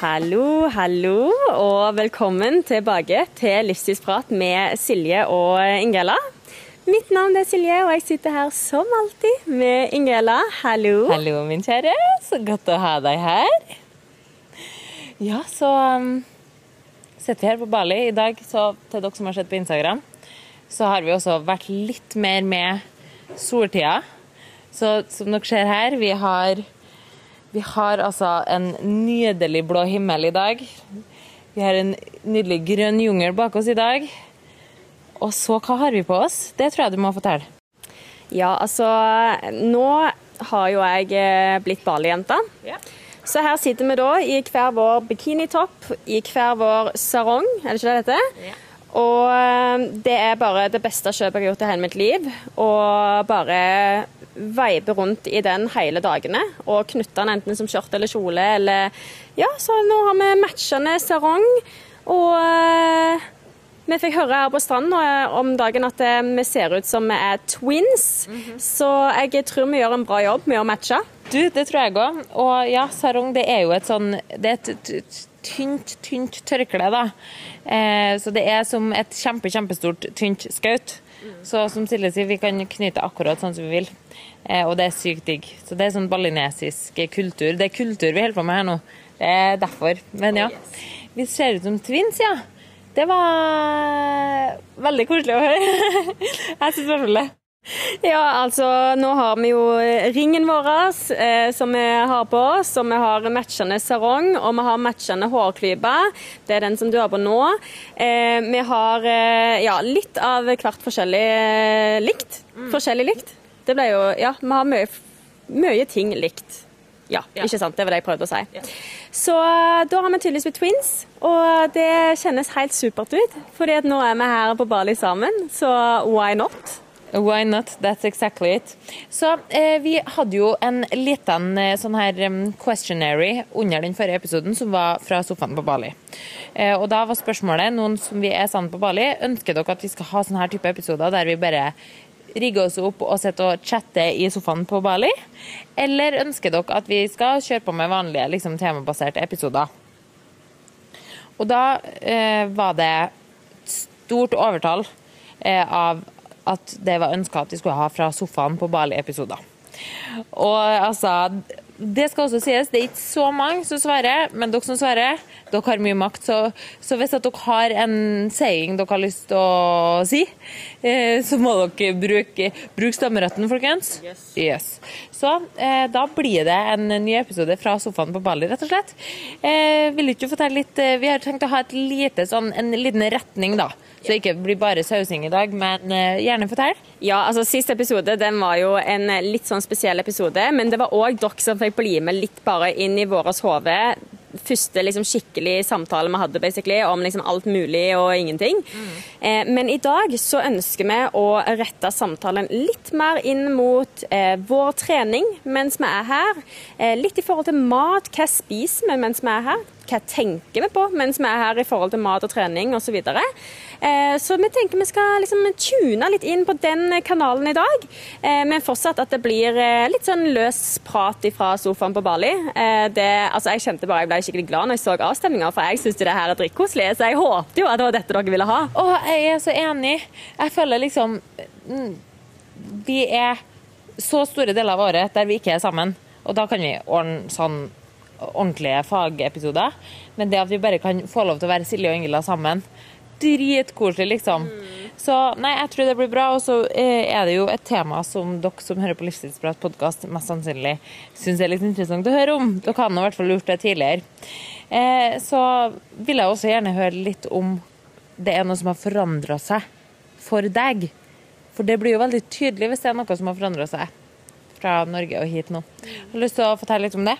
Hallo, hallo, og velkommen tilbake til Livsstilsprat med Silje og Ingela. Mitt navn er Silje, og jeg sitter her som alltid med Ingela. Hallo. Hallo, min kjære. Så godt å ha deg her. Ja, så um, sitter vi her på Bali i dag. Så til dere som har sett på Instagram, så har vi også vært litt mer med soltida. Så som dere ser her, vi har, vi har altså en nydelig blå himmel i dag. Vi har en nydelig grønn jungel bak oss i dag. Og så, hva har vi på oss? Det tror jeg du må fortelle. Ja, altså Nå har jo jeg eh, blitt Bali-jente. Ja. Så her sitter vi da i hver vår bikinitopp, i hver vår sarong, er det ikke det det heter? Ja. Og eh, det er bare det beste kjøpet jeg har gjort i hele mitt liv. Og bare veibe rundt i den hele dagene. Og knytter den enten som skjørt eller kjole eller Ja, så nå har vi matchende sarong. Og eh, vi fikk høre her på stranden eh, om dagen at eh, vi ser ut som vi er twins. Så jeg tror vi gjør en bra jobb med å matche. Du, det tror jeg òg. Og ja, sarong det er jo et sånn Det er et tynt, tynt tørkle, da. Eh, så det er som et kjempe, kjempestort, tynt skaut. Så som Silje sier, vi kan knyte akkurat sånn som vi vil. Eh, og det er sykt digg. Så det er sånn balinesisk kultur. Det er kultur vi holder på med her nå. Det er derfor. Men ja. Vi ser ut som twins, ja. Det var veldig koselig å høre. jeg syns i hvert fall det. Ja, altså nå har vi jo ringen vår eh, som vi har på oss, og vi har matchende sarong, og vi har matchende hårklype. Det er den som du har på nå. Eh, vi har eh, ja, litt av hvert forskjellig eh, likt. Forskjellig likt. Det ble jo Ja, vi har mye, mye ting likt. Ja, Ja. ikke sant? Det var det jeg prøvde å si. Ja. Så eh, da har vi tydeligvis blitt twins, og det kjennes helt supert ut. fordi at nå er vi her på Bali sammen, så why not? Why not? That's exactly it. Så eh, vi hadde jo en liten eh, sånn her questionary under den forrige episoden som var fra sofaen på Bali. Eh, og da var spørsmålet, noen som vi er sammen på Bali, ønsker dere at vi skal ha sånne her type episoder der vi bare rigger oss opp og sitter og chatter i sofaen på Bali? Eller ønsker dere at vi skal kjøre på med vanlige liksom, temabaserte episoder? Og da eh, var det stort overtall eh, av at det var ønska at de skulle ha fra sofaen på Bali-episoder. Og altså Det skal også sies, det er ikke så mange som svarer, men dere som svarer, dere har mye makt. Så, så hvis dere har en saying dere har lyst til å si, eh, så må dere bruke, bruke stemmeretten, folkens. Yes. Så eh, da blir det en ny episode fra sofaen på Bali, rett og slett. Eh, vil du ikke fortelle litt eh, Vi har tenkt å ha et lite, sånn, en liten retning, da. Så det ikke blir bare sausing i dag, men eh, gjerne fortell. Ja, altså Siste episode den var jo en litt sånn spesiell episode, men det var òg dere som fikk bli med litt bare inn i vårt hode. Første liksom skikkelig samtale vi hadde basically, om liksom alt mulig og ingenting. Eh, men i dag så ønsker vi å rette samtalen litt mer inn mot eh, vår trening mens vi er her. Eh, litt i forhold til mat. Hva spiser vi mens vi er her? Hva tenker vi på mens vi er her i forhold til mat og trening osv.? Så, videre. eh, så vi tenker vi skal liksom tune litt inn på den kanalen i dag. Eh, men fortsatt at det blir eh, litt sånn løs prat fra sofaen på Bali. Det, altså jeg kjente bare jeg ble skikkelig glad når jeg så avstemninga, for jeg syns det her er drittkoselig. Så jeg håpte jo at det var dette dere ville ha. Å, jeg er så enig. Jeg føler liksom mm, Vi er så store deler av året der vi ikke er sammen. Og da kan vi ordne sånn ordentlige fagepisoder. Men det at vi bare kan få lov til å være Silje og Ingela sammen, dritkoselig, liksom. Så nei, jeg tror det blir bra. Og så eh, er det jo et tema som dere som hører på Livsstilsprat podkast, mest sannsynlig syns er litt interessant å høre om. Dere har i hvert fall gjort det tidligere. Eh, så vil jeg også gjerne høre litt om det er noe som har forandra seg for deg. For det blir jo veldig tydelig hvis det er noe som har forandra seg fra Norge og hit nå. Har du lyst til å fortelle litt om det?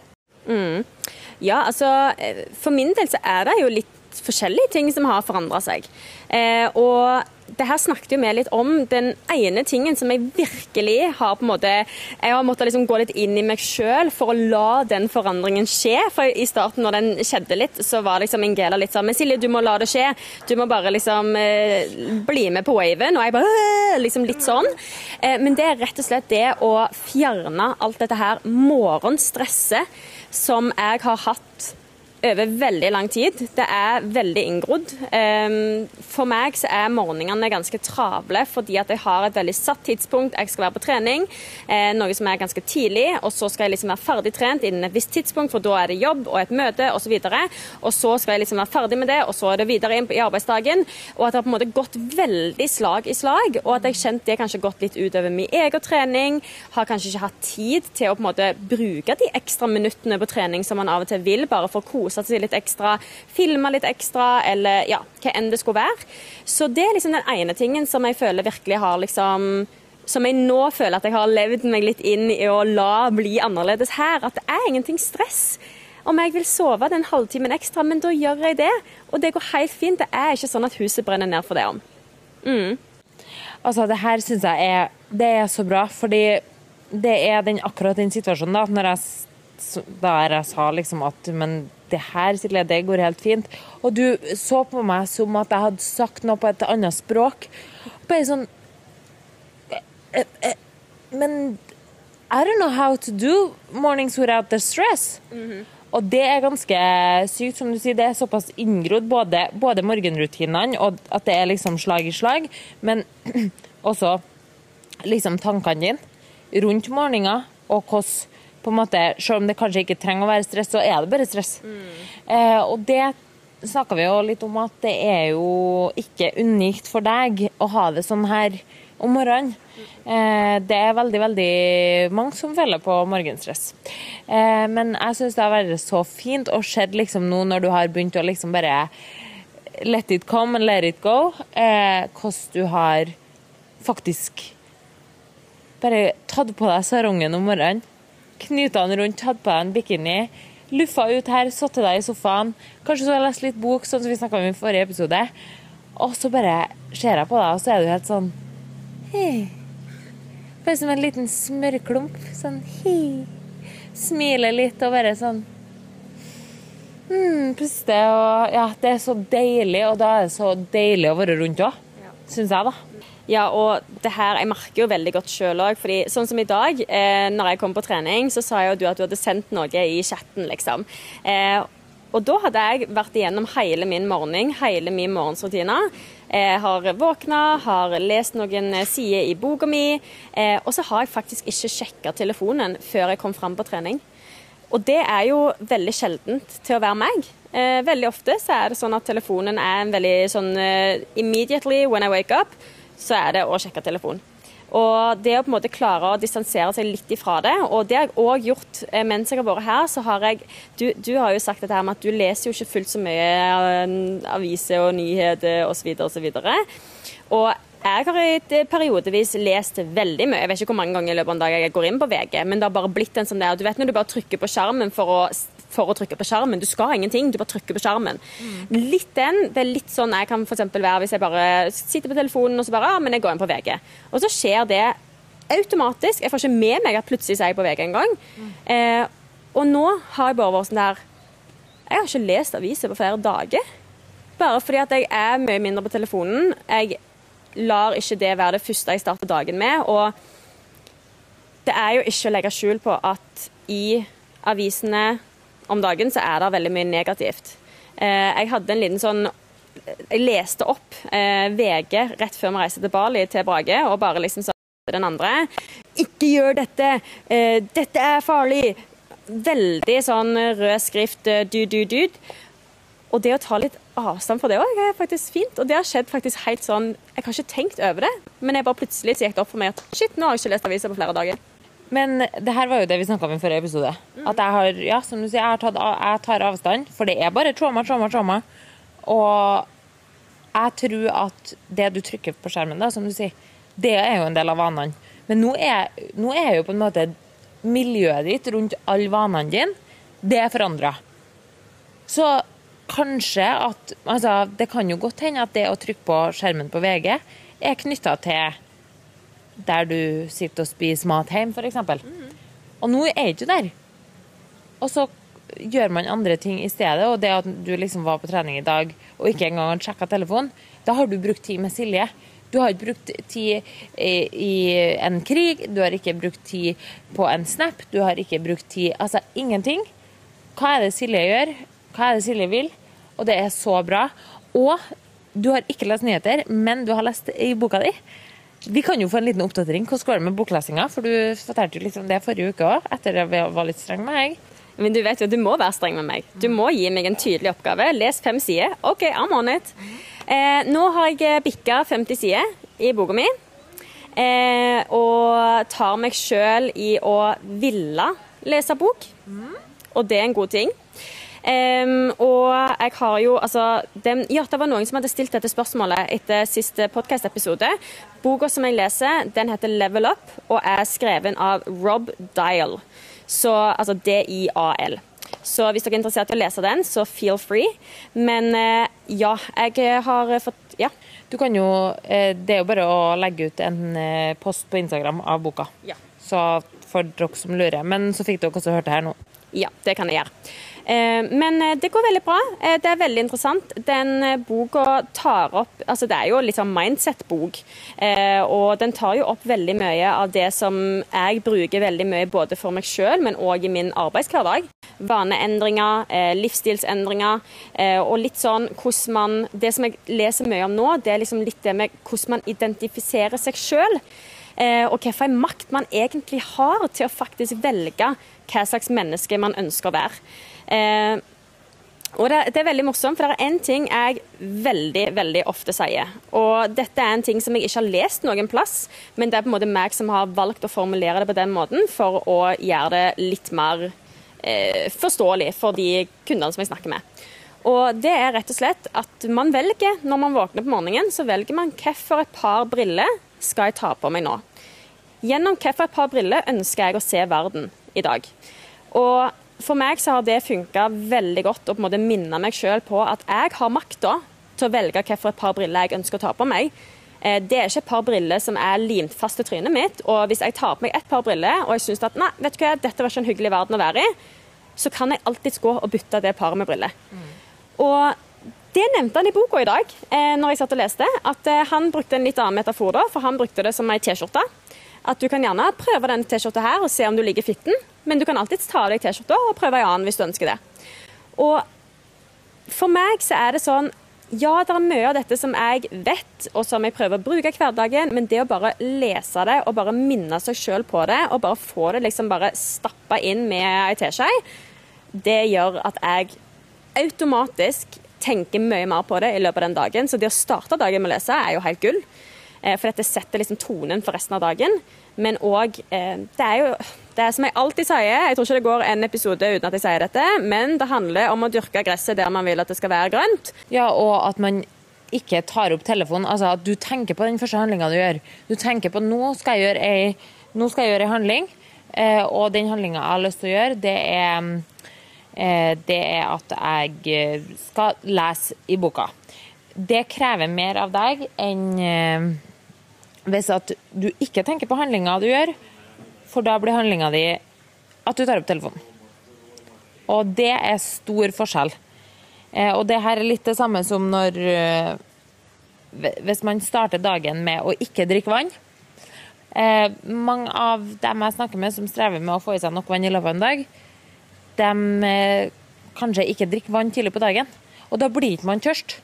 Ja, altså eh, For min del så er det jo litt forskjellige ting som har forandra seg. Eh, og det her snakket jo vi litt om. Den ene tingen som jeg virkelig har på en måte Jeg har måttet liksom gå litt inn i meg sjøl for å la den forandringen skje. For i starten når den skjedde litt, så var liksom Ingela litt sånn Men Silje, du må la det skje. Du må bare liksom eh, bli med på waven. Og jeg bare liksom litt sånn. Eh, men det er rett og slett det å fjerne alt dette her morgenstresset som jeg har hatt over veldig lang tid. Det er veldig inngrodd. Ehm, for meg så er morgenene ganske travle fordi at jeg har et veldig satt tidspunkt. Jeg skal være på trening, eh, noe som er ganske tidlig. Og så skal jeg liksom være ferdig trent innen et visst tidspunkt, for da er det jobb og et møte osv. Og, så og så skal jeg liksom være ferdig med det, og så er det videre inn i arbeidsdagen. Og at det har på en måte gått veldig slag i slag, og at jeg har kjent det kanskje gått litt utover min egen trening. Har kanskje ikke hatt tid til å på en måte bruke de ekstra minuttene på trening som man av og til vil, bare for å kose kose seg litt ekstra, filme litt ekstra, eller ja, hva enn det skulle være. Så det er liksom den ene tingen som jeg føler virkelig har liksom som jeg nå føler at jeg har levd meg litt inn i å la bli annerledes her. At det er ingenting stress. Om jeg vil sove den halvtimen ekstra, men da gjør jeg det. Og det går helt fint. Det er ikke sånn at huset brenner ned for det om. Mm. Altså, det her syns jeg er, det er så bra, fordi det er den, akkurat den situasjonen da, når jeg, da jeg sa liksom at men det her, Silje, det går helt fint. Og du så på meg som at jeg hadde sagt noe på et annet språk. Bare sånn eh, eh, eh, Men I don't know how to do mornings without the stress. Mm -hmm. Og det er ganske sykt, som du sier. Det er såpass inngrodd, både, både morgenrutinene og at det er liksom slag i slag, men også liksom tankene dine rundt morgenen og hvordan på en måte, Selv om det kanskje ikke trenger å være stress, så er det bare stress. Mm. Eh, og det snakka vi jo litt om at det er jo ikke unikt for deg å ha det sånn her om morgenen. Eh, det er veldig, veldig mange som føler på morgenstress. Eh, men jeg syns det har vært så fint og skjedd liksom nå når du har begynt å liksom bare let it come and let it go, eh, hvordan du har faktisk bare tatt på deg sarongen om morgenen knyta den rundt, tatt på deg en bikini, luffa ut her, satt til deg i sofaen. Kanskje så har jeg lest litt bok, sånn som vi snakka om i forrige episode. Og så bare ser jeg på deg, og så er du helt sånn hei. Bare som en liten smørklump. Sånn hei. Smiler litt og bare sånn mm, Puste og Ja, det er så deilig, og da er det så deilig å være rundt òg. Syns jeg, da. Ja, og det her, Jeg merker jo veldig godt sjøl òg. Sånn som i dag, eh, når jeg kom på trening, så sa jo du at du hadde sendt noe i chatten, liksom. Eh, og da hadde jeg vært igjennom hele min morgen, hele min morgensrutine. Jeg har våkna, har lest noen sider i boka mi, eh, og så har jeg faktisk ikke sjekka telefonen før jeg kom fram på trening. Og det er jo veldig sjeldent til å være meg. Eh, veldig ofte så er det sånn at telefonen er en veldig sånn uh, immediately when I wake up så er det å sjekke telefon. Og det å på en måte klare å distansere seg litt ifra det, og det har jeg òg gjort eh, mens jeg har vært her, så har jeg du, du, har jo sagt dette her med at du leser jo ikke fullt så mye eh, aviser og nyheter osv. osv. Og jeg har i periodevis lest veldig mye. Jeg vet ikke hvor mange ganger i løpet av en dag jeg går inn på VG, men det har bare blitt en sånn der Du vet når du bare trykker på skjermen for å for å trykke på skjermen. Du skal ingenting, du bare trykker på skjermen. Mm. Litt den. Det er litt sånn jeg kan f.eks. være hvis jeg bare sitter på telefonen og så bare ja, men jeg går inn på VG. Og så skjer det automatisk. Jeg får ikke med meg at plutselig er jeg på VG engang. Mm. Eh, og nå har jeg bare vært sånn der Jeg har ikke lest aviser på flere dager. Bare fordi at jeg er mye mindre på telefonen. Jeg lar ikke det være det første jeg starter dagen med. Og det er jo ikke å legge skjul på at i avisene om dagen, så er det veldig mye negativt. Eh, jeg hadde en liten sånn Jeg leste opp eh, VG rett før vi reiste til Bali, til Brage, og bare liksom sa til den andre Ikke gjør dette! Eh, dette er farlig! Veldig sånn rød skrift, du-du-dud. Og det å ta litt avstand fra det òg er faktisk fint. Og det har skjedd faktisk helt sånn Jeg har ikke tenkt over det, men jeg bare plutselig så gikk det opp for meg at shit, nå har jeg ikke lest aviser på flere dager. Men det her var jo det vi snakka om i forrige episode. At jeg har, ja, som du sier, jeg, tatt, jeg tar avstand. For det er bare trauma, trauma, trauma. Og jeg tror at det du trykker på skjermen, da, som du sier, det er jo en del av vanene. Men nå er, nå er jo på en måte miljøet ditt rundt alle vanene dine, det er forandra. Så kanskje at Altså, det kan jo godt hende at det å trykke på skjermen på VG er knytta til der du sitter og spiser mat hjemme, f.eks. Mm. Og nå er ikke der. Og så gjør man andre ting i stedet, og det at du liksom var på trening i dag og ikke engang har sjekka telefonen, da har du brukt tid med Silje. Du har ikke brukt tid i en krig, du har ikke brukt tid på en snap, du har ikke brukt tid Altså ingenting. Hva er det Silje gjør? Hva er det Silje vil? Og det er så bra. Og du har ikke lest nyheter, men du har lest i boka di. Vi kan jo få en liten oppdatering. Hvordan går det med boklesinga? For du fortalte jo litt om det forrige uke òg, etter at jeg var litt streng med meg. Men du vet jo, du må være streng med meg. Du må gi meg en tydelig oppgave. Les fem sider. OK, I'm on it. Eh, nå har jeg bikka 50 sider i boka mi. Eh, og tar meg sjøl i å ville lese bok. Og det er en god ting. Um, og jeg har jo altså det, Ja, det var noen som hadde stilt dette spørsmålet etter siste podkast-episode. Boka som jeg leser, den heter Level Up og er skreven av Rob Dial. Så altså D-I-A-L. Så hvis dere er interessert i å lese den, så feel free. Men uh, ja, jeg har fått Ja. Du kan jo, eh, Det er jo bare å legge ut en eh, post på Instagram av boka. Ja. Så for dere som lurer. Men så fikk dere også hørt det her nå. Ja, det kan jeg gjøre. Eh, Men eh, det går veldig bra. Eh, Det er veldig interessant. Den boka tar opp altså Det er jo litt sånn mindset-bok. Og den tar jo opp veldig mye av det som jeg bruker veldig mye både for meg sjøl, men òg i min arbeidshverdag. Vaneendringer, livsstilsendringer og litt sånn hvordan man Det som jeg leser mye om nå, det er liksom litt det med hvordan man identifiserer seg sjøl. Og hvilken makt man egentlig har til å faktisk velge hva slags menneske man ønsker å være. Eh, og det, det er veldig morsomt, for det er én ting jeg veldig veldig ofte sier. Og dette er en ting som jeg ikke har lest noen plass, men det er på en måte meg som har valgt å formulere det på den måten for å gjøre det litt mer eh, forståelig for de kundene som jeg snakker med. Og det er rett og slett at man velger, når man våkner på morgenen, så velger man hvilket par briller skal jeg ta på meg nå. Gjennom hvilket par briller ønsker jeg å se verden i dag. Og for meg så har det funka veldig godt å på en måte minne meg sjøl på at jeg har makta til å velge hvilket par briller jeg ønsker å ta på meg. Eh, Det er ikke et par briller som er limt fast til trynet mitt. Og hvis jeg tar på meg et par briller, og jeg syns at nei, vet du hva, dette var ikke en hyggelig verden å være i, så kan jeg alltids gå og bytte det paret med briller. Og det nevnte han i boka i dag, eh, når jeg satt og leste. At eh, han brukte en litt annen metafor da, for han brukte det som ei T-skjorte. At du kan gjerne prøve denne T-skjorta her og se om du liker fitten, men du kan alltids ta av deg T-skjorta og prøve ei annen hvis du ønsker det. Og for meg så er det sånn ja, det er mye av dette som jeg vet, og som jeg prøver å bruke i hverdagen, men det å bare lese det og bare minne seg sjøl på det, og bare få det liksom bare stappa inn med ei teskje, det gjør at jeg automatisk tenker mye mer på det i løpet av den dagen. Så det å starte dagen med å lese er jo helt gull. Eh, For dette setter liksom tonen for resten av dagen. Men òg Det er jo det er som jeg alltid sier, jeg tror ikke det går en episode uten at jeg sier dette, men det handler om å dyrke gresset der man vil at det skal være grønt. Ja, og at man ikke tar opp telefonen. Altså at du tenker på den første handlinga du gjør. Du tenker på nå skal jeg gjøre nå skal jeg gjøre ei handling, eh, og den handlinga jeg har lyst til å gjøre, det er, eh, det er at jeg eh, skal lese i boka. Det krever mer av deg enn eh, hvis at du ikke tenker på handlinga du gjør, for da blir handlinga di at du tar opp telefonen. Og det er stor forskjell. Eh, og det her er litt det samme som når eh, Hvis man starter dagen med å ikke drikke vann. Eh, mange av dem jeg snakker med som strever med å få i seg nok vann i løpet av en dag, de kanskje ikke drikker vann tidlig på dagen. Og da blir ikke man tørst.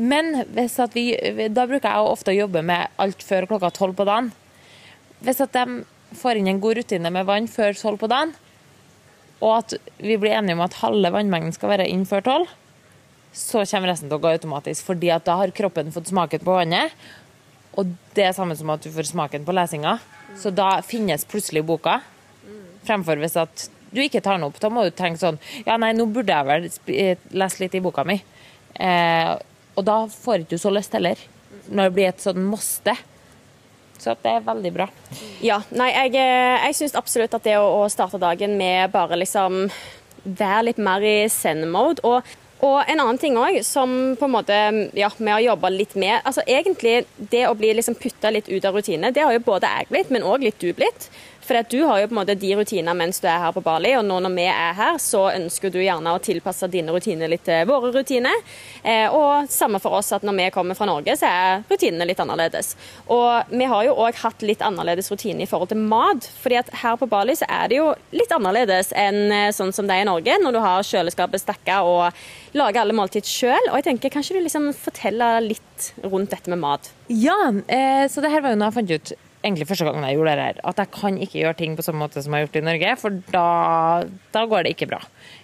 Men hvis at vi, da bruker jeg ofte å jobbe med alt før klokka tolv på dagen. Hvis at de får inn en god rutine med vann før tolv på dagen, og at vi blir enige om at halve vannmengden skal være inn før tolv, så kommer resten til å gå automatisk. fordi at da har kroppen fått smaken på vannet, og det er samme som at du får smaken på lesinga. Så da finnes plutselig boka, fremfor hvis at du ikke tar den opp. Da må du tenke sånn Ja, nei, nå burde jeg vel lese litt i boka mi. Eh, og da får ikke du så lyst heller. Når det blir et sånn måste. Så det er veldig bra. Ja, nei, jeg, eh, jeg syns absolutt at det å, å starte dagen med bare liksom være litt mer i send-mode og, og en annen ting òg, som på en måte ja, vi har jobba litt med altså Egentlig det å bli liksom putta litt ut av rutine, det har jo både jeg blitt, men òg litt du blitt. For du har jo på en måte de rutiner mens du er her på Bali, og nå når vi er her, så ønsker du gjerne å tilpasse dine rutiner litt til våre rutiner. Eh, og samme for oss at når vi kommer fra Norge, så er rutinene litt annerledes. Og vi har jo òg hatt litt annerledes rutiner i forhold til mat. fordi at her på Bali så er det jo litt annerledes enn eh, sånn som det er i Norge, når du har kjøleskapet stakka og lager alle måltid sjøl. Og jeg tenker, kanskje du liksom forteller litt rundt dette med mat? Ja, eh, så det her var jo noe jeg fant ut egentlig første gangen jeg gjorde det her, at jeg kan ikke gjøre ting på samme måte som jeg har gjort i Norge, for da, da går det ikke bra.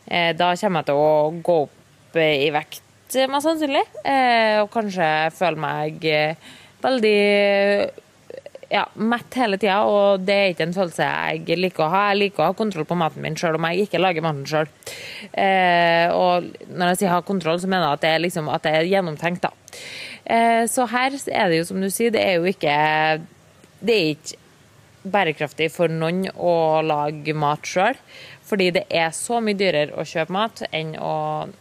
Eh, da kommer jeg til å gå opp eh, i vekt, mest sannsynlig, eh, og kanskje føle meg eh, veldig ja, mett hele tida, og det er ikke en følelse jeg liker å ha. Jeg liker å ha kontroll på maten min sjøl om jeg ikke lager maten sjøl. Eh, og når jeg sier ha kontroll, så mener jeg at det er, liksom, at det er gjennomtenkt, da. Eh, så her er det jo som du sier, det er jo ikke det er ikke bærekraftig for noen å lage mat sjøl. Fordi det er så mye dyrere å kjøpe mat enn å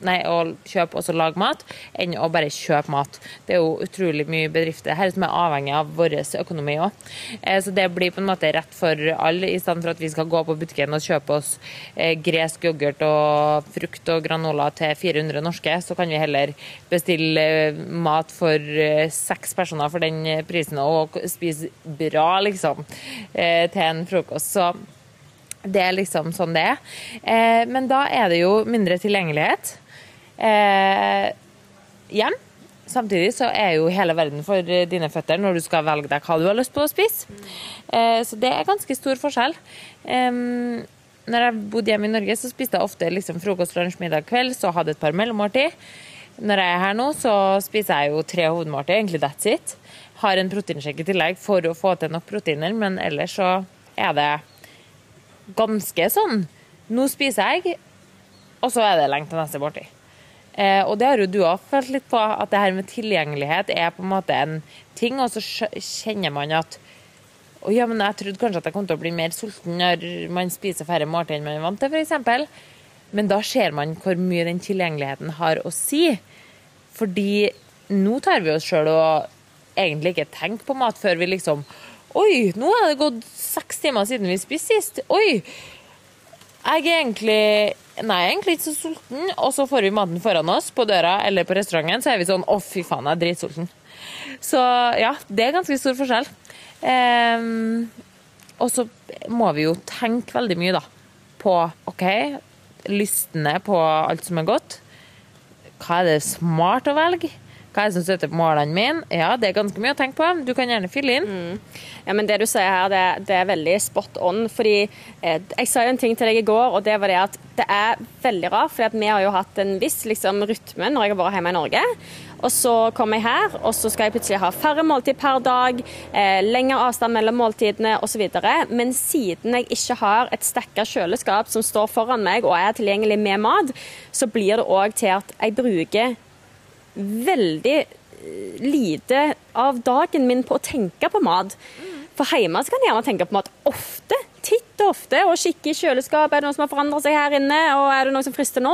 Nei, å kjøpe og lage mat, enn å bare kjøpe mat. Det er jo utrolig mye bedrifter her som er avhengig av vår økonomi òg. Eh, så det blir på en måte rett for alle, i stedet for at vi skal gå på butikken og kjøpe oss eh, gresk yoghurt og frukt og granola til 400 norske, så kan vi heller bestille eh, mat for seks personer for den prisen og spise bra, liksom, til en frokost. Så det er liksom sånn det er. Eh, men da er det jo mindre tilgjengelighet eh, hjem. Samtidig så er jo hele verden for dine føtter når du skal velge deg hva du har lyst på å spise. Eh, så det er ganske stor forskjell. Eh, når jeg bodde hjemme i Norge, så spiste jeg ofte liksom frokost, lunsj, middag, kveld, så hadde et par mellommåltid. Når jeg er her nå, så spiser jeg jo tre hovedmåltid, egentlig that's it. Har en proteinsjekk i tillegg for å få til nok proteiner, men ellers så er det ganske sånn Nå spiser jeg, og så er det lenge til neste måltid. Eh, og det har jo du òg følt litt på, at det her med tilgjengelighet er på en måte en ting, og så kjenner man at å ja, men jeg trodde kanskje at jeg kom til å bli mer sulten når man spiser færre måltid enn man er vant til, f.eks. Men da ser man hvor mye den tilgjengeligheten har å si. Fordi nå tar vi oss sjøl og egentlig ikke tenker på mat før vi liksom Oi, nå har det gått seks timer siden vi spiste sist. Oi! Jeg er egentlig Nei, jeg er egentlig ikke så sulten. Og så får vi maten foran oss på døra eller på restauranten, så er vi sånn Å, fy faen, jeg er dritsulten. Så ja, det er ganske stor forskjell. Um, og så må vi jo tenke veldig mye, da, på OK, lystne på alt som er godt. Hva er det smart å velge? Hva er som støtter på målene mine? Ja, det er ganske mye å tenke på. Du kan gjerne fylle inn. Mm. Ja, men Det du sier her, det, det er veldig spot on. fordi eh, Jeg sa jo en ting til deg i går, og det var det at det er veldig rart. For vi har jo hatt en viss liksom, rytme når jeg har vært hjemme i Norge. Og så kommer jeg her, og så skal jeg plutselig ha færre måltid per dag, eh, lengre avstand mellom måltidene osv. Men siden jeg ikke har et stekka kjøleskap som står foran meg og er tilgjengelig med mat, så blir det òg til at jeg bruker veldig eh, lite av dagen min på å tenke på mat. For hjemme kan jeg gjerne tenke på mat ofte titt ofte og kikker i kjøleskapet. Er det noe som har forandret seg her inne, og er det noe som frister nå?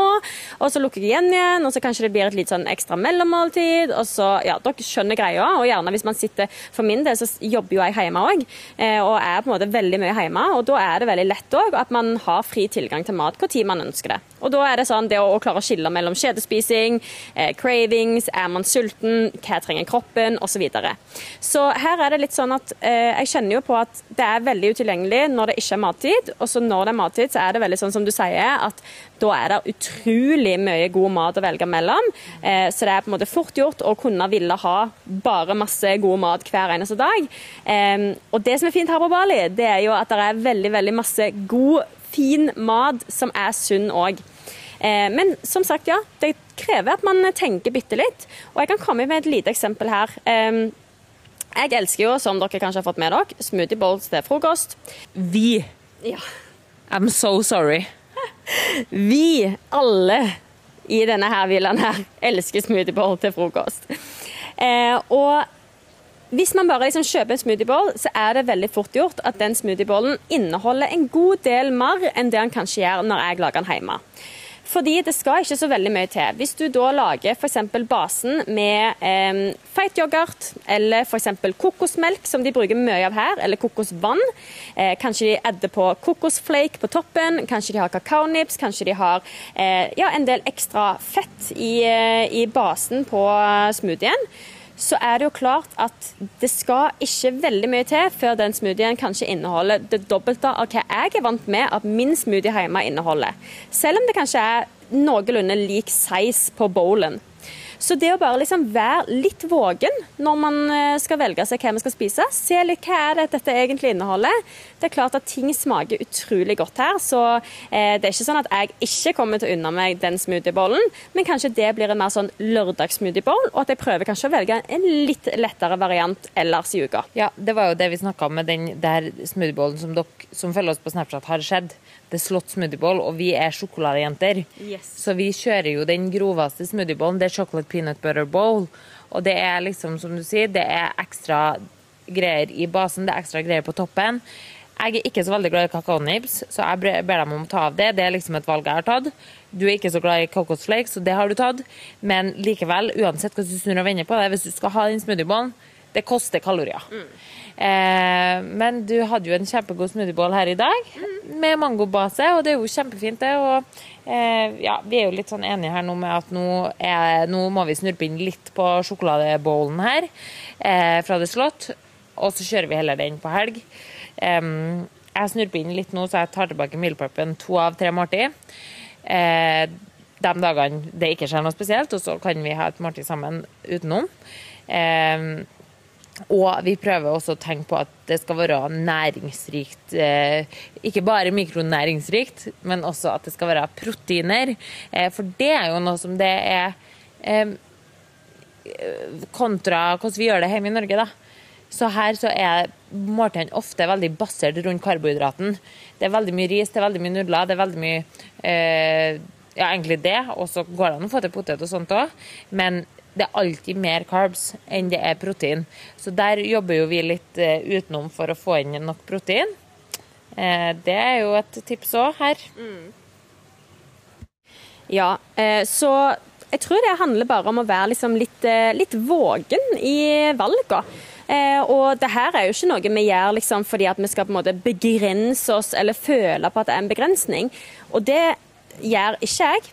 Og så lukker jeg igjen igjen, og så kanskje det blir et litt sånn ekstra mellommåltid. Og så, ja, dere skjønner greia. Og gjerne hvis man sitter For min del så jobber jo jeg hjemme òg, eh, og er på en måte veldig mye hjemme. Og da er det veldig lett òg at man har fri tilgang til mat når man ønsker det. Og da er det sånn det å, å klare å skille mellom kjedespising, eh, cravings, er man sulten, hva trenger kroppen, osv. Så, videre. så her er det litt sånn at eh, jeg kjenner jo på at det er veldig utilgjengelig når det ikke er mattid. Og så når det er mattid, så er det veldig sånn som du sier, at da er det utrolig mye god mat å velge mellom. Eh, så det er på en måte fort gjort å kunne ville ha bare masse god mat hver eneste dag. Eh, og det som er fint her på Bali, det er jo at det er veldig, veldig masse god, fin mat som er sunn òg. Eh, men som sagt, ja. Det krever at man tenker bitte litt. Og jeg kan komme med et lite eksempel her. Jeg elsker jo, som dere kanskje har fått med dere, smoothie bowls til frokost. Vi. Ja. I'm so sorry. Vi, alle i denne her villaen her, elsker smoothiebowl til frokost. Eh, og hvis man bare liksom kjøper en smoothiebowl, så er det veldig fort gjort at den smoothiebollen inneholder en god del mer enn det den kanskje gjør når jeg lager den hjemme. Fordi det skal ikke så veldig mye til. Hvis du da lager f.eks. basen med eh, feit yoghurt eller f.eks. kokosmelk, som de bruker mye av her, eller kokosvann. Eh, kanskje de adder på kokosflake på toppen, kanskje de har kakaonips, kanskje de har eh, ja, en del ekstra fett i, eh, i basen på smoothien så er det jo klart at det skal ikke veldig mye til før den smoothien kanskje inneholder det dobbelte av hva jeg er vant med at min smoothie hjemme inneholder. Selv om det kanskje er noenlunde lik size på bowlen. Så det å bare liksom være litt vågen når man eh, skal velge seg hva vi skal spise, se litt hva er det dette egentlig inneholder. Det er klart at ting smaker utrolig godt her, så eh, det er ikke sånn at jeg ikke kommer til å unne meg den smoothiebollen, men kanskje det blir en mer sånn lørdagssmoothieboll, og at jeg prøver kanskje å velge en litt lettere variant ellers i uka. Ja, det var jo det vi snakka om med den der smoothiebollen som dere som følger oss på Snapchat, har skjedd. The Slott Smoothieball, og vi er sjokoladejenter. Yes. Så vi kjører jo den groveste smoothiebollen. Det er chocolate peanut butter bowl. Og det er liksom, som du sier, det er ekstra greier i basen, det er ekstra greier på toppen. Jeg er ikke så veldig glad i kakaonibs, så jeg ber dem om å ta av det. Det er liksom et valg jeg har tatt. Du er ikke så glad i kokosflakes, så det har du tatt. Men likevel, uansett hva du snur og vender på det, hvis du skal ha den smoothiebolen, det koster kalorier. Mm. Eh, men du hadde jo en kjempegod smoothiebål her i dag med mangobase, og det er jo kjempefint, det. Og eh, ja, vi er jo litt sånn enige her nå med at nå, er, nå må vi snurpe inn litt på sjokoladebowlen her eh, fra The Slott, og så kjører vi heller den på helg. Jeg snurper inn litt nå, så jeg tar tilbake mealprepen to av tre måltid. Eh, de dagene det ikke skjer noe spesielt, og så kan vi ha et måltid sammen utenom. Eh, og vi prøver også å tenke på at det skal være næringsrikt. Eh, ikke bare mikronæringsrikt, men også at det skal være proteiner. Eh, for det er jo noe som det er eh, Kontra hvordan vi gjør det hjemme i Norge, da. Så her så er måltidene ofte veldig basert rundt karbohydraten. Det er veldig mye ris, det er veldig mye nudler, det er veldig mye Ja, egentlig det. Og så går det an å få til potet og sånt òg. Men det er alltid mer carbs enn det er protein. Så der jobber jo vi litt uh, utenom for å få inn nok protein. Uh, det er jo et tips òg her. Mm. Ja, uh, så jeg tror det handler bare om å være liksom litt, litt, vågen i valgene. og det her er jo ikke noe vi gjør liksom fordi at vi skal på en måte begrense oss eller føle på at det er en begrensning. Og det gjør ikke jeg.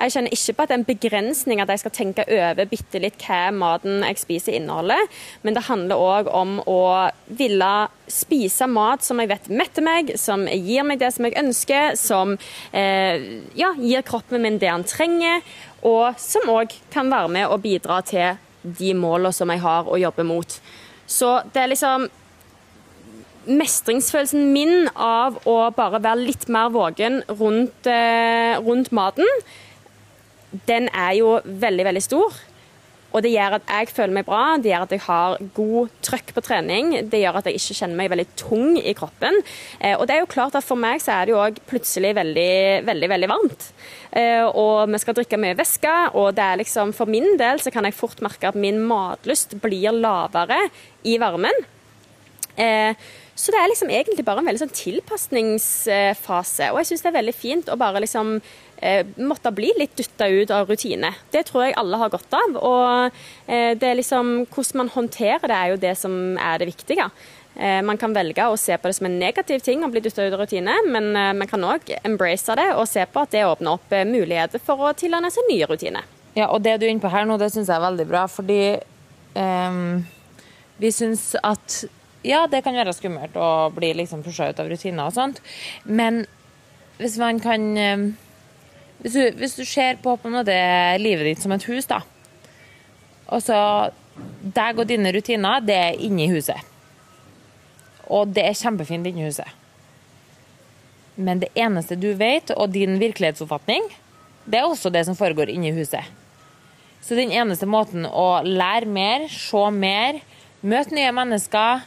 Jeg kjenner ikke på at det er en begrensning at jeg skal tenke over bitte litt hva maten jeg spiser inneholder, men det handler òg om å ville spise mat som jeg vet metter meg, som gir meg det som jeg ønsker, som eh, ja, gir kroppen min det han trenger, og som òg kan være med og bidra til de målene som jeg har å jobbe mot. Så det er liksom mestringsfølelsen min av å bare være litt mer vågen rundt, eh, rundt maten, den er jo veldig, veldig stor. Og det gjør at jeg føler meg bra, det gjør at jeg har god trøkk på trening. Det gjør at jeg ikke kjenner meg veldig tung i kroppen. Eh, og det er jo klart at for meg så er det jo òg plutselig veldig, veldig, veldig varmt. Eh, og vi skal drikke mye væske, og det er liksom for min del så kan jeg fort merke at min matlyst blir lavere i varmen. Eh, så det er liksom egentlig bare en veldig sånn tilpasningsfase. Og jeg syns det er veldig fint å bare liksom måtte bli litt dytta ut av rutine. Det tror jeg alle har godt av. Og eh, det er liksom, hvordan man håndterer det, er jo det som er det viktige. Eh, man kan velge å se på det som en negativ ting å bli dytta ut av rutine, men eh, man kan òg embrace det og se på at det åpner opp eh, muligheter for å tilegne seg nye rutiner. Ja, og det du er inne på her nå, det syns jeg er veldig bra, fordi um, vi syns at ja, det kan være skummelt å bli liksom pusha ut av rutiner og sånt, men hvis man kan um, hvis du, hvis du ser på, på måte, livet ditt som et hus, da. Og så Deg og dine rutiner, det er inni huset. Og det er kjempefint inni huset. Men det eneste du vet, og din virkelighetsoppfatning, det er også det som foregår inni huset. Så den eneste måten å lære mer, se mer, møte nye mennesker,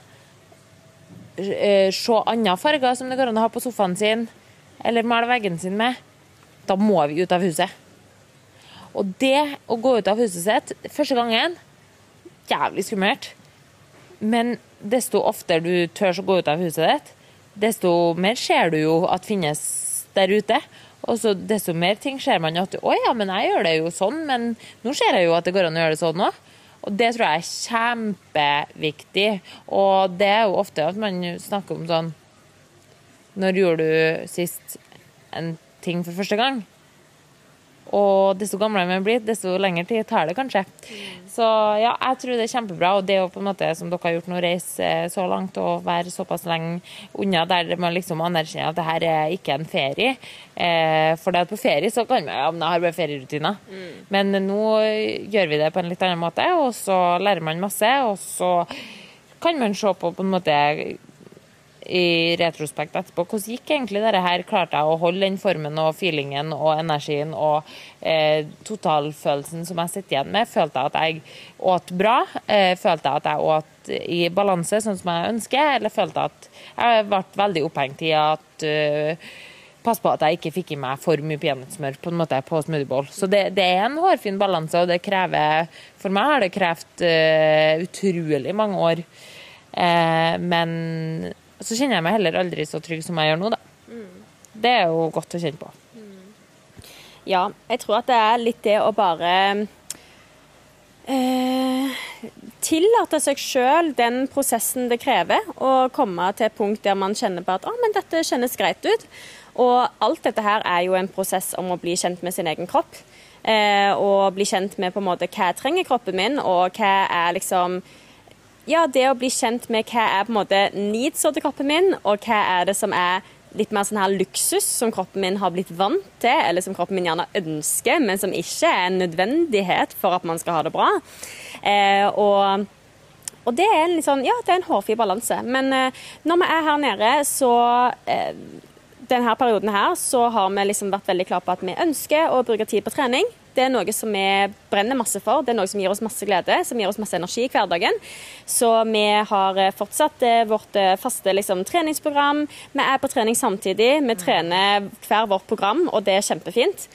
eh, se andre farger som det går an å ha på sofaen sin, eller male veggen sin med, da må vi ut av huset. Og det å gå ut av huset sitt første gangen jævlig skummelt. Men desto oftere du tør å gå ut av huset ditt, desto mer ser du jo at finnes der ute. Og så desto mer ting ser man at å ja, men jeg gjør det jo sånn, men nå ser jeg jo at det går an å gjøre det sånn òg. Og det tror jeg er kjempeviktig. Og det er jo ofte at man snakker om sånn Når gjorde du sist en ting for første gang? Og desto gamlere man blir, desto lengre tid tar det kanskje. Så ja, jeg tror det er kjempebra. Og det å på en måte, som dere har gjort nå, reise så langt og være såpass lenge unna der man liksom anerkjenner at det her er ikke en ferie. Eh, for det at på ferie så kan man ja, men jeg har bare ferierutiner. Mm. Men nå gjør vi det på en litt annen måte, og så lærer man masse. Og så kan man se på på en måte i retrospekt etterpå. Hvordan gikk egentlig dette her? Klarte jeg å holde den formen og feelingen og energien og eh, totalfølelsen som jeg sitter igjen med? Følte jeg at jeg åt bra? Eh, følte jeg at jeg åt i balanse, sånn som jeg ønsker? Eller følte jeg at jeg ble veldig opphengt i at uh, Pass på at jeg ikke fikk i meg for mye peanøttsmør på en måte på smoothiebowl. Så det, det, er en hårfin balanse, og det krever For meg har det krevd uh, utrolig mange år. Uh, men så kjenner jeg meg heller aldri så trygg som jeg gjør nå, da. Mm. Det er jo godt å kjenne på. Mm. Ja, jeg tror at det er litt det å bare eh, Tillate seg sjøl den prosessen det krever, å komme til et punkt der man kjenner på at å, men dette kjennes greit ut. Og alt dette her er jo en prosess om å bli kjent med sin egen kropp. Eh, og bli kjent med på en måte hva jeg trenger kroppen min, og hva er liksom ja, det å bli kjent med hva er på en måte needs til kroppen min, og hva er det som er litt mer sånn her luksus som kroppen min har blitt vant til, eller som kroppen min gjerne ønsker, men som ikke er en nødvendighet for at man skal ha det bra. Eh, og, og det er en litt sånn, ja, det er en hårfin balanse. Men eh, når vi er her nede, så eh, denne perioden her så har vi liksom vært veldig klare på at vi ønsker å bruke tid på trening. Det er noe som vi brenner masse for, det er noe som gir oss masse glede, som gir oss masse energi i hverdagen. Så vi har eh, fortsatt eh, vårt eh, faste liksom, treningsprogram. Vi er på trening samtidig. Vi trener hver vårt program, og det er kjempefint.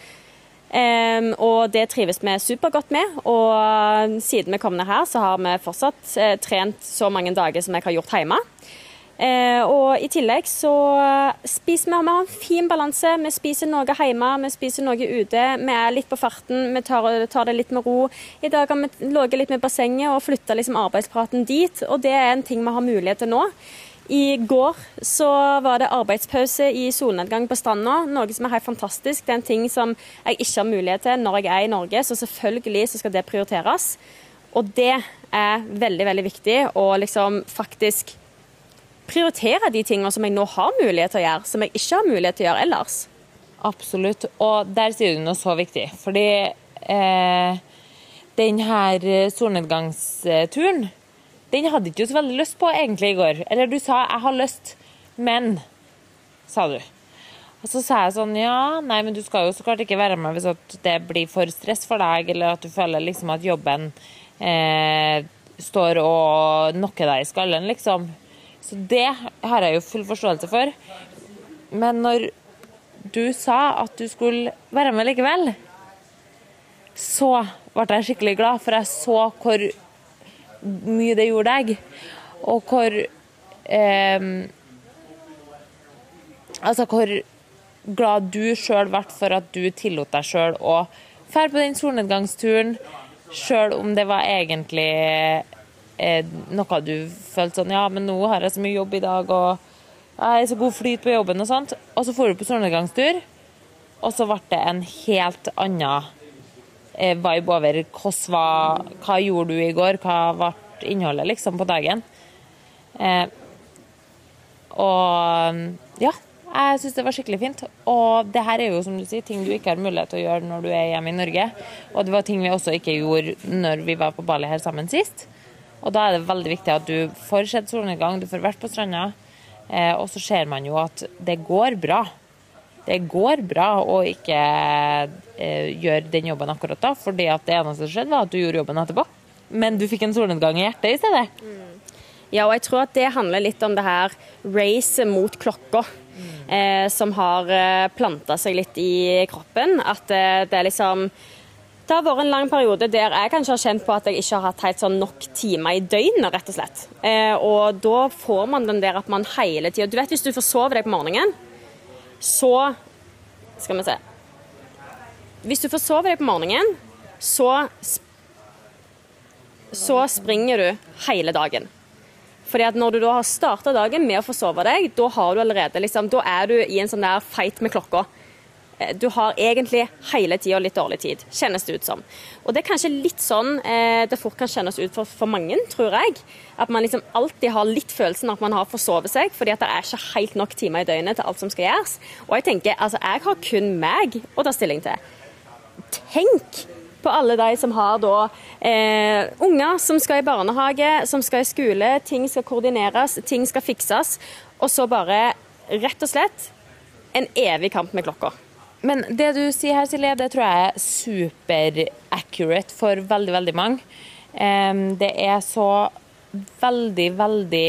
Um, og det trives vi supergodt med. Og siden vi kom ned her, så har vi fortsatt uh, trent så mange dager som jeg har gjort hjemme. Eh, og I tillegg så spiser vi, vi har en fin balanse. Vi spiser noe hjemme, vi spiser noe ute. Vi er litt på farten, vi tar, tar det litt med ro. I dag har vi ligget litt med bassenget og flytta liksom arbeidspraten dit. Og det er en ting vi har mulighet til nå. I går så var det arbeidspause i solnedgang på stranda, noe som er helt fantastisk. Det er en ting som jeg ikke har mulighet til når jeg er i Norge, så selvfølgelig så skal det prioriteres. Og det er veldig, veldig viktig å liksom faktisk prioritere de tingene som jeg nå har mulighet til å gjøre, som jeg ikke har mulighet til å gjøre ellers. Absolutt. Og der sier du noe så viktig. Fordi eh, den her solnedgangsturen, den hadde ikke du så veldig lyst på egentlig i går. Eller du sa 'jeg har lyst', men, sa du. Og så sa jeg sånn ja, nei, men du skal jo så klart ikke være med hvis det blir for stress for deg, eller at du føler liksom at jobben eh, står og knocker deg i skallen, liksom. Så det har jeg jo full forståelse for. Men når du sa at du skulle være med likevel, så ble jeg skikkelig glad, for jeg så hvor mye det gjorde deg. Og hvor eh, Altså hvor glad du sjøl ble for at du tillot deg sjøl å dra på den solnedgangsturen, sjøl om det var egentlig noe du følte sånn Ja, men nå har jeg så mye jobb i dag, og jeg er så god flyt på jobben og sånt. Og så får du på solnedgangstur, og så ble det en helt annen eh, vibe over hvordan, hva gjorde du i går, hva ble innholdet liksom på dagen. Eh, og ja, jeg syns det var skikkelig fint. Og det her er jo som du sier, ting du ikke har mulighet til å gjøre når du er hjemme i Norge. Og det var ting vi også ikke gjorde når vi var på Bali her sammen sist. Og da er det veldig viktig at du får sett solnedgang, du får vært på stranda. Eh, og så ser man jo at det går bra. Det går bra å ikke eh, gjøre den jobben akkurat da, fordi at det eneste som skjedde, var at du gjorde jobben etterpå. Men du fikk en solnedgang i hjertet i stedet. Mm. Ja, og jeg tror at det handler litt om det her racet mot klokka. Mm. Eh, som har eh, planta seg litt i kroppen. At eh, det er liksom det har vært en lang periode der jeg kanskje har kjent på at jeg ikke har hatt helt sånn nok timer i døgnet, rett og slett. Eh, og da får man den der at man hele tida Du vet hvis du får sove deg på morgenen, så Skal vi se. Hvis du forsover deg på morgenen, så så springer du hele dagen. Fordi at når du da har starta dagen med å forsove deg, da har du allerede liksom, da er du i en sånn der fight med klokka. Eh, Du har egentlig hele tida litt dårlig tid, kjennes det ut som. Og det er kanskje litt sånn eh, det fort kan kjennes ut for, for mange, tror jeg. At man liksom alltid har litt følelsen at man har forsovet seg, fordi at det er ikke helt nok timer i døgnet til alt som skal gjøres. Og jeg tenker, altså jeg har kun meg å ta stilling til. Tenk på alle de som har da eh, unger som skal i barnehage, som skal i skole, ting skal koordineres, ting skal fikses, og så bare rett og slett en evig kamp med klokka. Men det du sier her, Silje, det tror jeg er super-accurate for veldig, veldig mange. Det er så veldig, veldig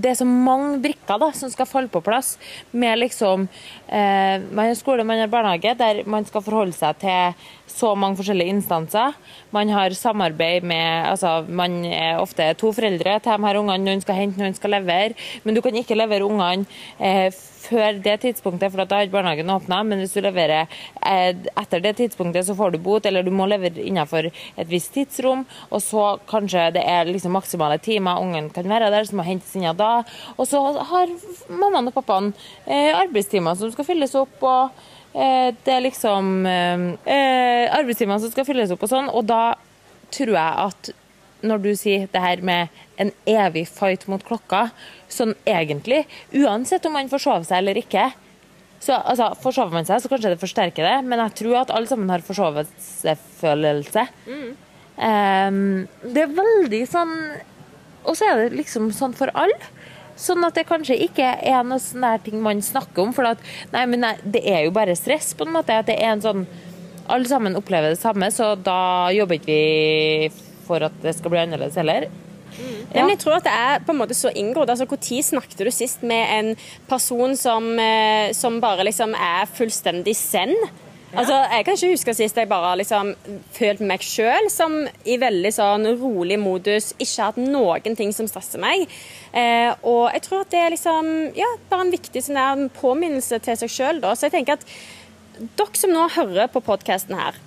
det er så mange brikker da, som skal falle på plass. Med liksom eh, Man har skole, man har barnehage, der man skal forholde seg til så mange forskjellige instanser. Man har samarbeid med altså Man er ofte to foreldre til de her ungene. Noen skal hente, noen skal levere. Men du kan ikke levere ungene eh, før det tidspunktet, for da har ikke barnehagen åpna. Men hvis du leverer eh, etter det tidspunktet, så får du bot, eller du må levere innenfor et visst tidsrom. Og så kanskje det er liksom maksimale timer ungen kan være der, som må hentes inn da. Og så har mammaen og pappaen eh, arbeidstimer som skal fylles opp. og det er liksom eh, arbeidstimene som skal fylles opp og sånn. Og da tror jeg at når du sier det her med en evig fight mot klokka, sånn egentlig, uansett om man forsover seg eller ikke så altså, Forsover man seg, så kanskje det forsterker det, men jeg tror at alle sammen har forsovet-seg-følelse. Det er veldig sånn Og så er det liksom sånn for alle. Sånn at det kanskje ikke er noe sånn der ting man snakker om. For at, nei, men nei, det er jo bare stress, på en måte. At det er en sånn Alle sammen opplever det samme, så da jobber ikke vi for at det skal bli annerledes heller. Ja. Men jeg tror at det er på en måte så inngrodd. Altså, Når snakket du sist med en person som, eh, som bare liksom er fullstendig zen? Altså, Jeg kan ikke huske sist jeg bare liksom følt meg sjøl som i veldig sånn rolig modus, ikke hatt noen ting som stresser meg. Eh, og jeg tror at det er liksom, ja, bare en viktig sånn der påminnelse til seg sjøl. Så jeg tenker at dere som nå hører på podkasten her,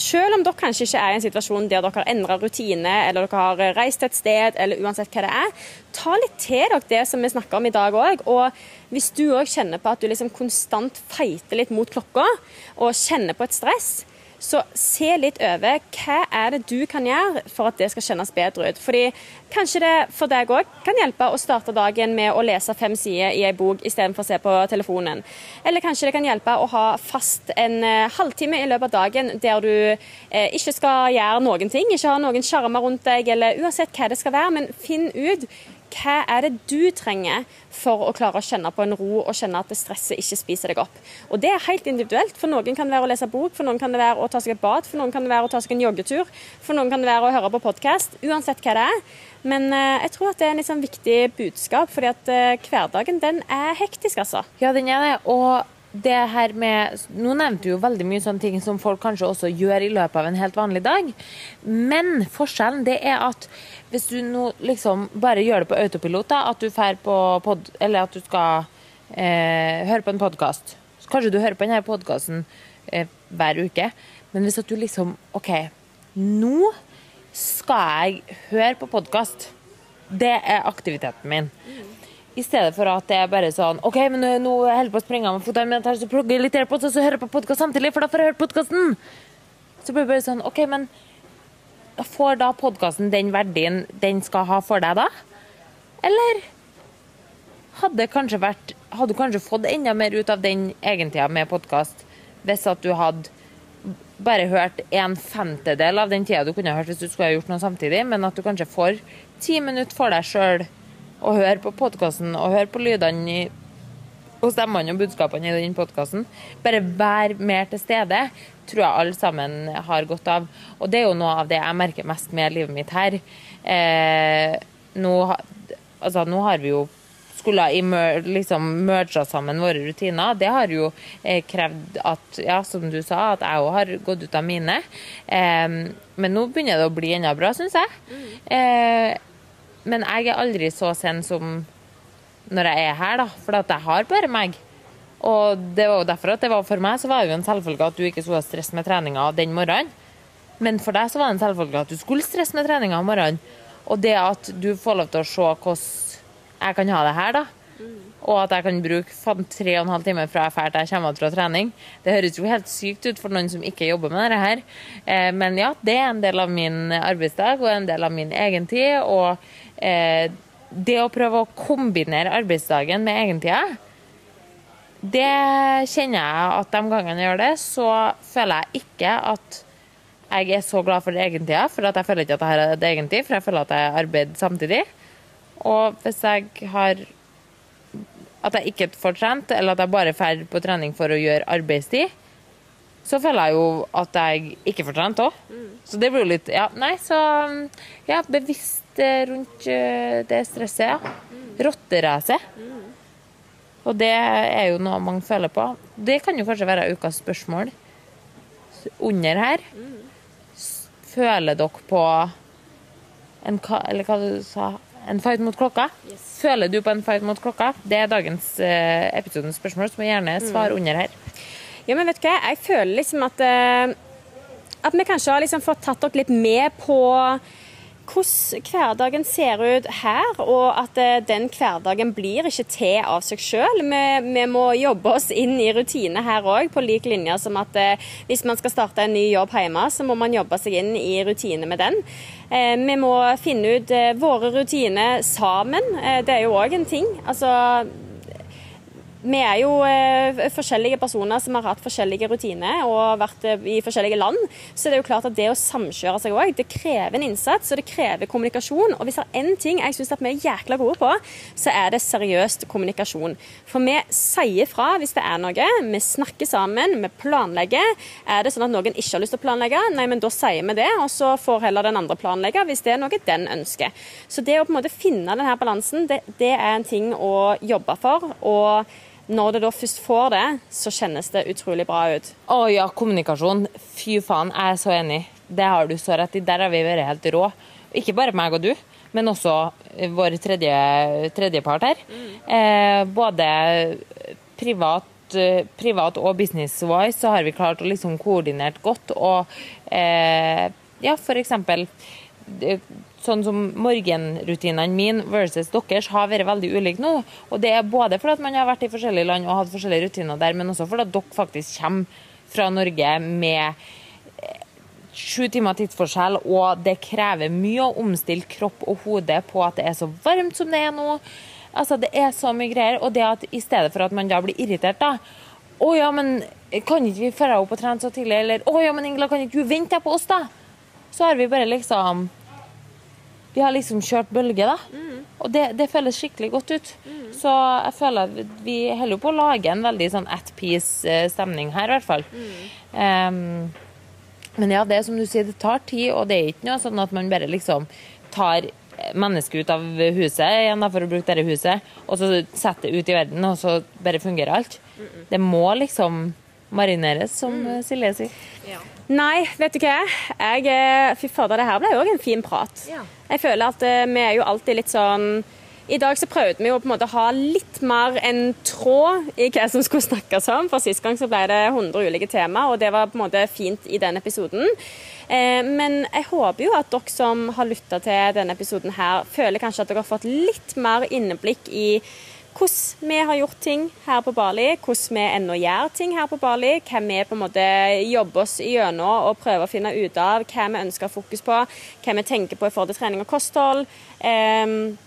selv om dere kanskje ikke er i en situasjon der dere har endra rutine, eller dere har reist til et sted, eller uansett hva det er, ta litt til dere det som vi snakker om i dag òg. Og hvis du òg kjenner på at du liksom konstant feiter litt mot klokka, og kjenner på et stress, så se litt over hva er det du kan gjøre for at det skal kjennes bedre ut. Fordi kanskje det for deg òg kan hjelpe å starte dagen med å lese fem sider i ei bok istedenfor å se på telefonen. Eller kanskje det kan hjelpe å ha fast en eh, halvtime i løpet av dagen der du eh, ikke skal gjøre noen ting, ikke ha noen skjermer rundt deg, eller uansett hva det skal være, men finn ut hva er det du trenger for å klare å kjenne på en ro og kjenne at stresset ikke spiser deg opp. Og Det er helt individuelt. For noen kan det være å lese bok, for noen kan det være å ta seg et bad, for noen kan det være å ta seg en joggetur, for noen kan det være å høre på podkast. Uansett hva det er. Men eh, jeg tror at det er en sånn viktig budskap, fordi at eh, hverdagen den er hektisk, altså. Ja, den er det. Og det her med Nå nevnte du jo veldig mye sånne ting som folk kanskje også gjør i løpet av en helt vanlig dag. Men forskjellen det er at hvis du nå liksom bare gjør det på autopilot, da, at du fær på pod, Eller at du skal eh, høre på en podkast. Kanskje du hører på denne podkasten eh, hver uke. Men hvis at du liksom OK, nå skal jeg høre på podkast. Det er aktiviteten min. I stedet for at det er bare sånn OK, men nå, holder jeg på å springe av meg føttene, tar så plugger jeg litt AirPods, og så hører jeg på podkast samtidig, for da får jeg hørt podkasten. Så blir det bare sånn OK, men får da podkasten den verdien den skal ha for deg da? Eller hadde kanskje vært Hadde du kanskje fått enda mer ut av den egentida med podkast hvis at du hadde bare hørt en femtedel av den tida du kunne hørt hvis du skulle ha gjort noe samtidig, men at du kanskje får ti minutter for deg sjøl å høre på podkasten og høre på lydene og stemmene og budskapene i den podkasten. Bare vær mer til stede, tror jeg alle sammen har godt av. Og det er jo noe av det jeg merker mest med livet mitt her. Eh, nå, altså, nå har vi jo skulle liksom merga sammen våre rutiner. Det har jo eh, krevd at, ja, som du sa, at jeg òg har gått ut av mine. Eh, men nå begynner det å bli enda bra, syns jeg. Eh, men jeg er aldri så sen som når jeg er her, da. For at jeg har bare meg. Og det var jo derfor at det var for meg så var det jo en selvfølge at du ikke skulle ha stress med treninga den morgenen. Men for deg så var det en selvfølge at du skulle stresse med treninga om morgenen. Og det at du får lov til å se hvordan jeg kan ha det her, da. Og at jeg kan bruke tre og en halv time fra jeg drar til jeg kommer fra trening. Det høres jo helt sykt ut for noen som ikke jobber med dette her. Eh, men ja, det er en del av min arbeidsdag og en del av min egentid. Og eh, det å prøve å kombinere arbeidsdagen med egentida, det kjenner jeg at de gangene jeg gjør det, så føler jeg ikke at jeg er så glad for egentida, for jeg føler ikke at jeg har et egentid, for jeg føler at jeg arbeider samtidig. Og hvis jeg har at jeg ikke får trent, eller at jeg bare drar på trening for å gjøre arbeidstid, så føler jeg jo at jeg ikke får trent òg. Mm. Så det blir jo litt Ja, nei, så Ja, bevisst rundt eh, det stresset, ja. Mm. Rotterace. Mm. Og det er jo noe mange føler på. Det kan jo kanskje være ukas spørsmål under her. Mm. Føler dere på en, eller hva du sa, en fight mot klokka? Yes. Føler du på en fight mot klokka? Det er dagens eh, episodens spørsmål, så må gjerne svare mm. under her. Ja, men vet du hva, jeg føler liksom at, eh, at vi kanskje har liksom fått tatt dere litt med på hvordan hverdagen ser ut her, og at eh, den hverdagen blir ikke til av seg sjøl. Vi, vi, må jobbe oss inn i rutine her òg, på lik linje som at hvis man skal starte en ny jobb hjemme, så må man jobbe seg inn i rutine med den. Eh, vi må finne ut eh, våre rutiner sammen. Eh, det er jo òg en ting. Altså, vi er jo eh, forskjellige personer som har hatt forskjellige rutiner og vært eh, i forskjellige land. Så det er jo klart at det å samkjøre seg òg, det krever en innsats og det krever kommunikasjon. Og hvis det er én ting jeg syns vi er jækla gode på, så er det seriøst kommunikasjon. For vi sier fra hvis det er noe. Vi snakker sammen, vi planlegger. Er det sånn at noen ikke har lyst til å planlegge, nei, men da sier vi det, og så får heller den andre planlegge hvis det er noe den ønsker. Så det å på en måte finne denne balansen, det, det er en ting å jobbe for. og når det da først får det, så kjennes det utrolig bra ut. Å ja, kommunikasjon. Fy faen, jeg er så enig. Det har du så rett i. Der har vi vært helt rå. Ikke bare meg og du, men også vår tredje, tredjepart her. Mm. Eh, både privat, privat og business-wise så har vi klart å liksom koordinert godt. Og eh, ja, eksempel sånn som morgenrutinene mine versus deres har vært veldig ulike nå. Og det er både fordi man har vært i forskjellige land og hatt forskjellige rutiner der, men også fordi dere faktisk kommer fra Norge med eh, sju timer tidsforskjell, og det krever mye å omstille kropp og hode på at det er så varmt som det er nå. Altså, Det er så mye greier. Og det at i stedet for at man da blir irritert, da Å ja, men kan ikke vi dra opp og trene så tidlig? Eller å ja, men Ingela, kan ikke du vente på oss, da? Så har vi bare liksom vi har liksom kjørt bølge, da. Mm. Og det, det, føles skikkelig godt ut. Mm. Så jeg føler at vi holder på å lage en veldig sånn at peace-stemning her, i hvert fall. Um, men ja, det er som du sier, det tar tid, og det er ikke noe sånn at man bare liksom tar mennesket ut av huset igjen da, for å bruke dette huset, og så setter det ut i verden, og så bare fungerer alt. Mm det må liksom marineres, som mm. Silje sier. Ja. Nei, vet du hva. Jeg, fy fader, det her ble jo òg en fin prat. Ja. Jeg føler at uh, vi er jo alltid litt sånn i dag så prøvde vi jo på en måte å ha litt mer en tråd i hva som skulle snakkes om. For Sist gang så ble det 100 ulike tema, og det var på en måte fint i den episoden. Eh, men jeg håper jo at dere som har lytta til denne episoden her, føler kanskje at dere har fått litt mer inneblikk i hvordan vi har gjort ting her på Bali, hvordan vi ennå gjør ting her på Bali, hva vi på en måte jobber oss gjennom og prøver å finne ut av, hva vi ønsker fokus på, hva vi tenker på i forhold til trening og kosthold. Um,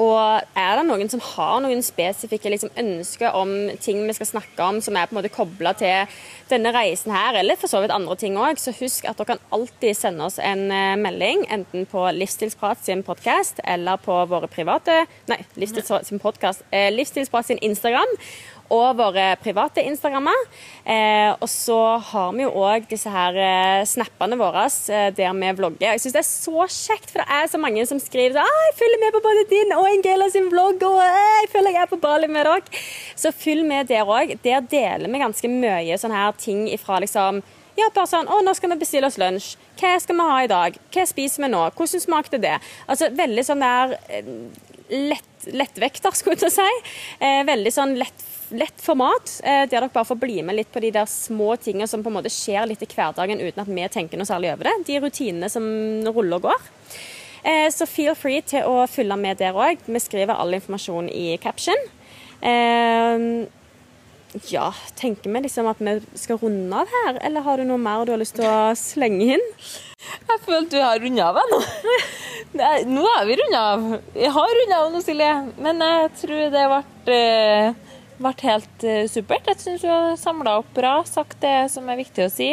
og er det noen som har noen spesifikke liksom, ønsker om ting vi skal snakke om som er på en måte kobla til denne reisen her, eller for så vidt andre ting òg, så husk at dere kan alltid sende oss en uh, melding, enten på Livsstilsprat sin podkast eller på våre private Nei, Livsstilsprat sin podkast, Eh, Livsstilsprat sin Instagram og våre private Instagrammer. Eh, og så har vi jo òg disse her eh, snappene våre eh, der vi vlogger. Jeg syns det er så kjekt, for det er så mange som skriver sånn 'Jeg følger med på både din og Ingela sin vlogg', og «Eh, 'jeg føler jeg er på Bali med dere'. Så følg med der òg. Der deler vi ganske mye sånne her ting ifra liksom ja, bare sånn 'Å, nå skal vi bestille oss lunsj. Hva skal vi ha i dag? Hva spiser vi nå? Hvordan smakte det?' Altså veldig sånn der eh, lett, lettvekter, skulle jeg til å si. Eh, veldig sånn lett lett format, eh, der dere bare får bli med litt på de der små tingene som på en måte skjer litt i hverdagen uten at vi tenker noe særlig over det. De rutinene som ruller og går. Eh, så feel free til å følge med der òg. Vi skriver all informasjon i caption. Eh, ja, tenker vi liksom at vi skal runde av her, eller har du noe mer du har lyst til å slenge inn? Jeg føler vi du har runda av nå. Nå har vi runda av. Jeg har runda av nå, Silje. Men jeg tror det ble, ble helt eh, supert. Jeg syns hun har samla opp bra, sagt det som er viktig å si.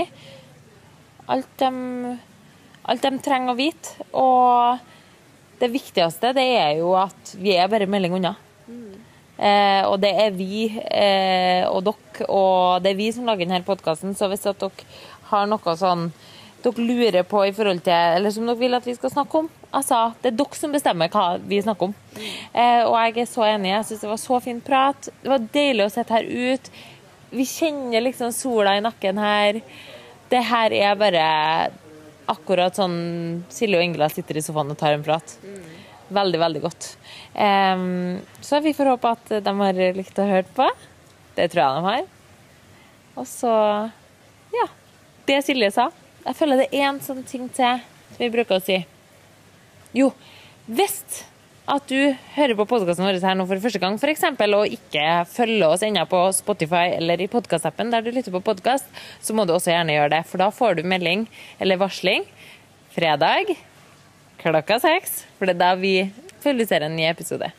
Alt de, alt de trenger å vite. Og det viktigste det er jo at vi er bare melding unna. Eh, og det er vi eh, og dere, og det er vi som lager denne podkasten. Så hvis dere har noe sånn dere lurer på i forhold til, eller som dere vil at vi skal snakke om, altså, det er dere som bestemmer hva vi snakker om. Eh, og jeg er så enig. Jeg syns det var så fin prat. Det var deilig å sitte her ut. Vi kjenner liksom sola i nakken her. Det her er bare akkurat sånn Silje og Ingela sitter i sofaen og tar en prat. Veldig, veldig godt. Um, så vi får håpe at de har likt å høre på. Det tror jeg de har. Og så ja. Det Silje sa. Jeg føler det er en sånn ting til som vi bruker å si. Jo, hvis at du hører på podkasten vår her nå for første gang, f.eks., og ikke følger oss ennå på Spotify eller i podkastappen der du lytter på podkast, så må du også gjerne gjøre det. For da får du melding eller varsling fredag klokka seks. For det er da vi publiserer en ny episode.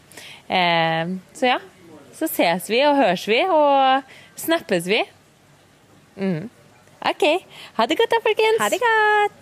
Eh, så ja. Så ses vi og høres vi og snappes vi. Mm. OK. Ha det godt